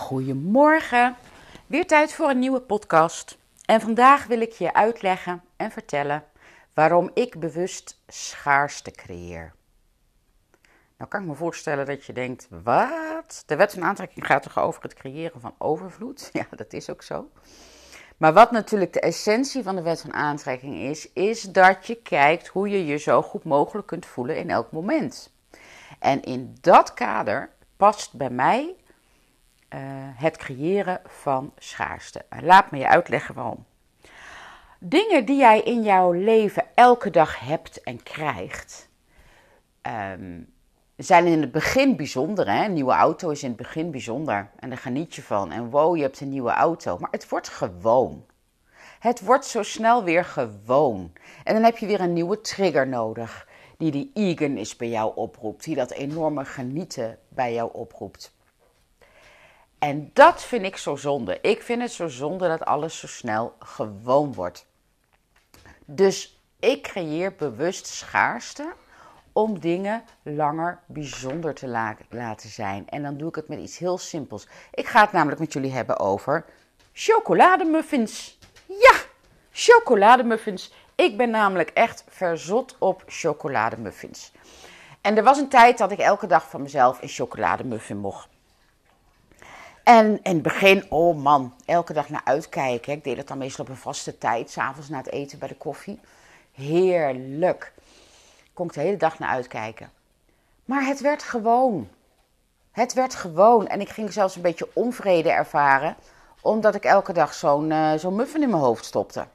Goedemorgen, weer tijd voor een nieuwe podcast. En vandaag wil ik je uitleggen en vertellen waarom ik bewust schaarste creëer. Nou kan ik me voorstellen dat je denkt, wat? De wet van aantrekking gaat toch over het creëren van overvloed? Ja, dat is ook zo. Maar wat natuurlijk de essentie van de wet van aantrekking is, is dat je kijkt hoe je je zo goed mogelijk kunt voelen in elk moment. En in dat kader past bij mij uh, het creëren van schaarste. Laat me je uitleggen waarom. Dingen die jij in jouw leven elke dag hebt en krijgt, um, zijn in het begin bijzonder. Hè? Een nieuwe auto is in het begin bijzonder en daar geniet je van. En wow, je hebt een nieuwe auto. Maar het wordt gewoon. Het wordt zo snel weer gewoon. En dan heb je weer een nieuwe trigger nodig. Die die eagerness bij jou oproept. Die dat enorme genieten bij jou oproept. En dat vind ik zo zonde. Ik vind het zo zonde dat alles zo snel gewoon wordt. Dus ik creëer bewust schaarste om dingen langer bijzonder te laten zijn. En dan doe ik het met iets heel simpels. Ik ga het namelijk met jullie hebben over chocolademuffins. Ja, chocolademuffins. Ik ben namelijk echt verzot op chocolademuffins. En er was een tijd dat ik elke dag van mezelf een chocolademuffin mocht. En in het begin, oh man, elke dag naar uitkijken. Ik deed het dan meestal op een vaste tijd, s'avonds na het eten bij de koffie. Heerlijk. Kon ik de hele dag naar uitkijken. Maar het werd gewoon. Het werd gewoon. En ik ging zelfs een beetje onvrede ervaren, omdat ik elke dag zo'n uh, zo'n muffin in mijn hoofd stopte.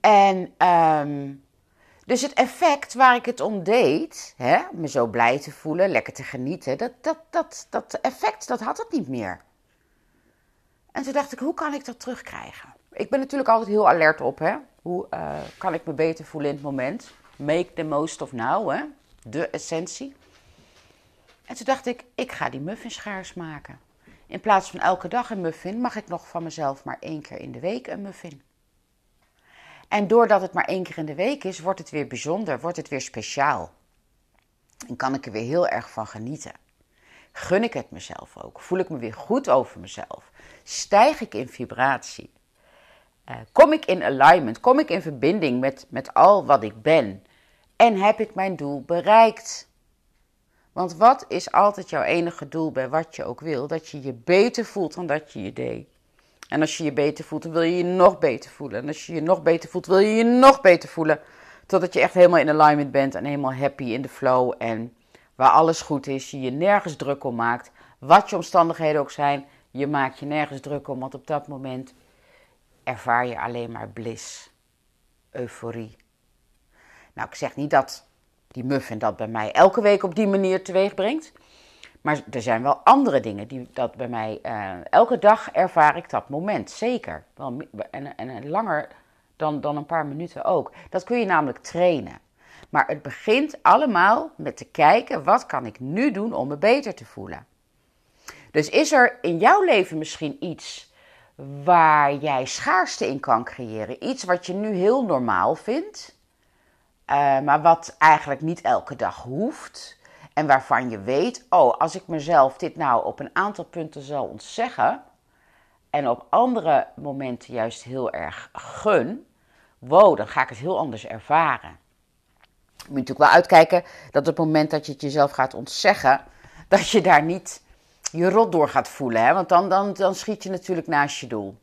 En um, dus het effect waar ik het om deed, hè, me zo blij te voelen, lekker te genieten, dat, dat, dat, dat effect, dat had het niet meer. En toen dacht ik, hoe kan ik dat terugkrijgen? Ik ben natuurlijk altijd heel alert op, hè. Hoe uh, kan ik me beter voelen in het moment? Make the most of now, hè. De essentie. En toen dacht ik, ik ga die muffinschaars maken. In plaats van elke dag een muffin, mag ik nog van mezelf maar één keer in de week een muffin. En doordat het maar één keer in de week is, wordt het weer bijzonder, wordt het weer speciaal. En kan ik er weer heel erg van genieten. Gun ik het mezelf ook? Voel ik me weer goed over mezelf? Stijg ik in vibratie? Uh, kom ik in alignment? Kom ik in verbinding met, met al wat ik ben? En heb ik mijn doel bereikt? Want wat is altijd jouw enige doel bij wat je ook wil? Dat je je beter voelt dan dat je je deed. En als je je beter voelt, dan wil je je nog beter voelen. En als je je nog beter voelt, wil je je nog beter voelen. Totdat je echt helemaal in alignment bent en helemaal happy in de flow. En waar alles goed is, je je nergens druk om maakt. Wat je omstandigheden ook zijn, je maakt je nergens druk om. Want op dat moment ervaar je alleen maar bliss, euforie. Nou, ik zeg niet dat die muffin dat bij mij elke week op die manier teweeg brengt. Maar er zijn wel andere dingen die dat bij mij. Uh, elke dag ervaar ik dat moment, zeker. Wel, en, en langer dan, dan een paar minuten ook. Dat kun je namelijk trainen. Maar het begint allemaal met te kijken: wat kan ik nu doen om me beter te voelen? Dus is er in jouw leven misschien iets waar jij schaarste in kan creëren? Iets wat je nu heel normaal vindt, uh, maar wat eigenlijk niet elke dag hoeft. En waarvan je weet, oh, als ik mezelf dit nou op een aantal punten zal ontzeggen. En op andere momenten juist heel erg gun. Wow, dan ga ik het heel anders ervaren. Je moet natuurlijk wel uitkijken dat op het moment dat je het jezelf gaat ontzeggen, dat je daar niet je rot door gaat voelen. Hè? Want dan, dan, dan schiet je natuurlijk naast je doel.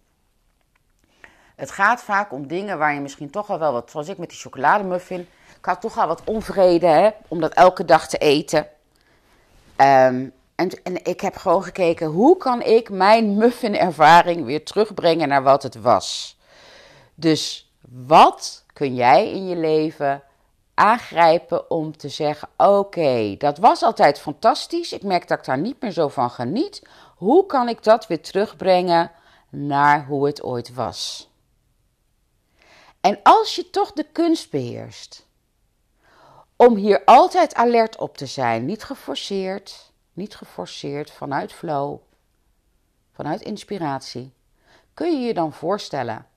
Het gaat vaak om dingen waar je misschien toch al wel wat, zoals ik met die chocolademuffin, ik had toch al wat onvrede hè, om dat elke dag te eten. Um, en, en ik heb gewoon gekeken, hoe kan ik mijn muffin-ervaring weer terugbrengen naar wat het was? Dus wat kun jij in je leven aangrijpen om te zeggen: Oké, dat was altijd fantastisch. Ik merk dat ik daar niet meer zo van geniet. Hoe kan ik dat weer terugbrengen naar hoe het ooit was? En als je toch de kunst beheerst, om hier altijd alert op te zijn. Niet geforceerd, niet geforceerd vanuit flow, vanuit inspiratie. Kun je je dan voorstellen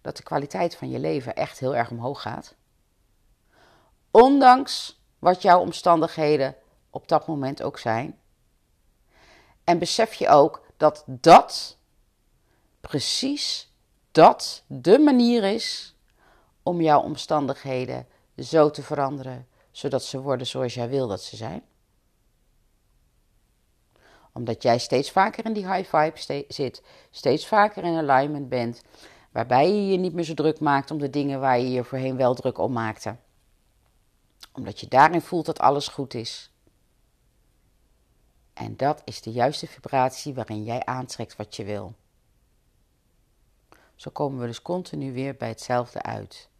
dat de kwaliteit van je leven echt heel erg omhoog gaat? Ondanks wat jouw omstandigheden op dat moment ook zijn. En besef je ook dat dat precies dat de manier is om jouw omstandigheden zo te veranderen, zodat ze worden zoals jij wil dat ze zijn? Omdat jij steeds vaker in die high vibe zit, steeds vaker in alignment bent, waarbij je je niet meer zo druk maakt om de dingen waar je je voorheen wel druk om maakte. Omdat je daarin voelt dat alles goed is. En dat is de juiste vibratie waarin jij aantrekt wat je wil. Zo komen we dus continu weer bij hetzelfde uit.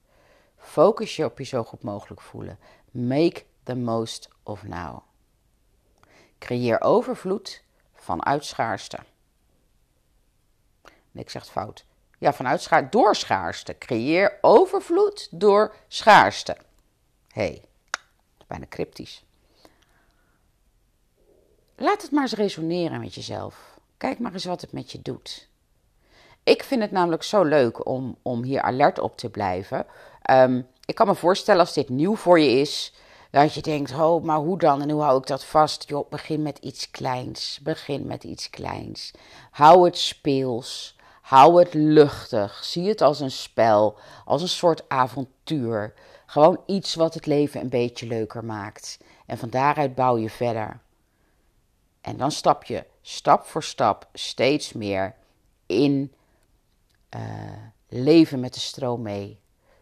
Focus je op je zo goed mogelijk voelen. Make the most of now. Creëer overvloed vanuit schaarste. Nee, ik zeg het fout. Ja, vanuit schaarste, door schaarste. Creëer overvloed door schaarste. Hé, hey, bijna cryptisch. Laat het maar eens resoneren met jezelf. Kijk maar eens wat het met je doet. Ik vind het namelijk zo leuk om, om hier alert op te blijven. Um, ik kan me voorstellen als dit nieuw voor je is, dat je denkt, oh, maar hoe dan en hoe hou ik dat vast? Joh, begin met iets kleins. Begin met iets kleins. Hou het speels. Hou het luchtig. Zie het als een spel, als een soort avontuur. Gewoon iets wat het leven een beetje leuker maakt. En van daaruit bouw je verder. En dan stap je stap voor stap steeds meer in uh, leven met de stroom mee.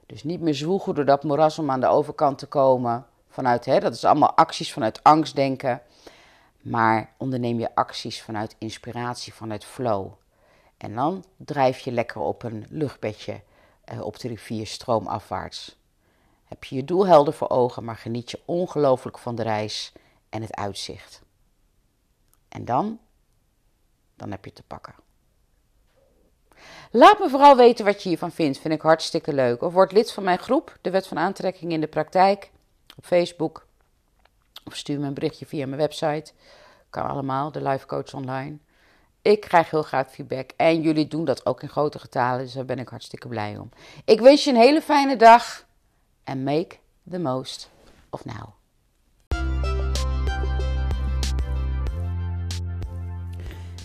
Dus niet meer zwoegen door dat moeras om aan de overkant te komen. Vanuit, hè, dat is allemaal acties vanuit angstdenken. Maar onderneem je acties vanuit inspiratie, vanuit flow. En dan drijf je lekker op een luchtbedje uh, op de rivier stroomafwaarts. Heb je je doel helder voor ogen, maar geniet je ongelooflijk van de reis en het uitzicht. En dan, dan heb je te pakken. Laat me vooral weten wat je hiervan vindt. Vind ik hartstikke leuk. Of word lid van mijn groep, de Wet van Aantrekking in de Praktijk, op Facebook. Of stuur me een berichtje via mijn website. Kan allemaal, de Life Coach Online. Ik krijg heel graag feedback. En jullie doen dat ook in grote getalen, dus daar ben ik hartstikke blij om. Ik wens je een hele fijne dag. En make the most of now.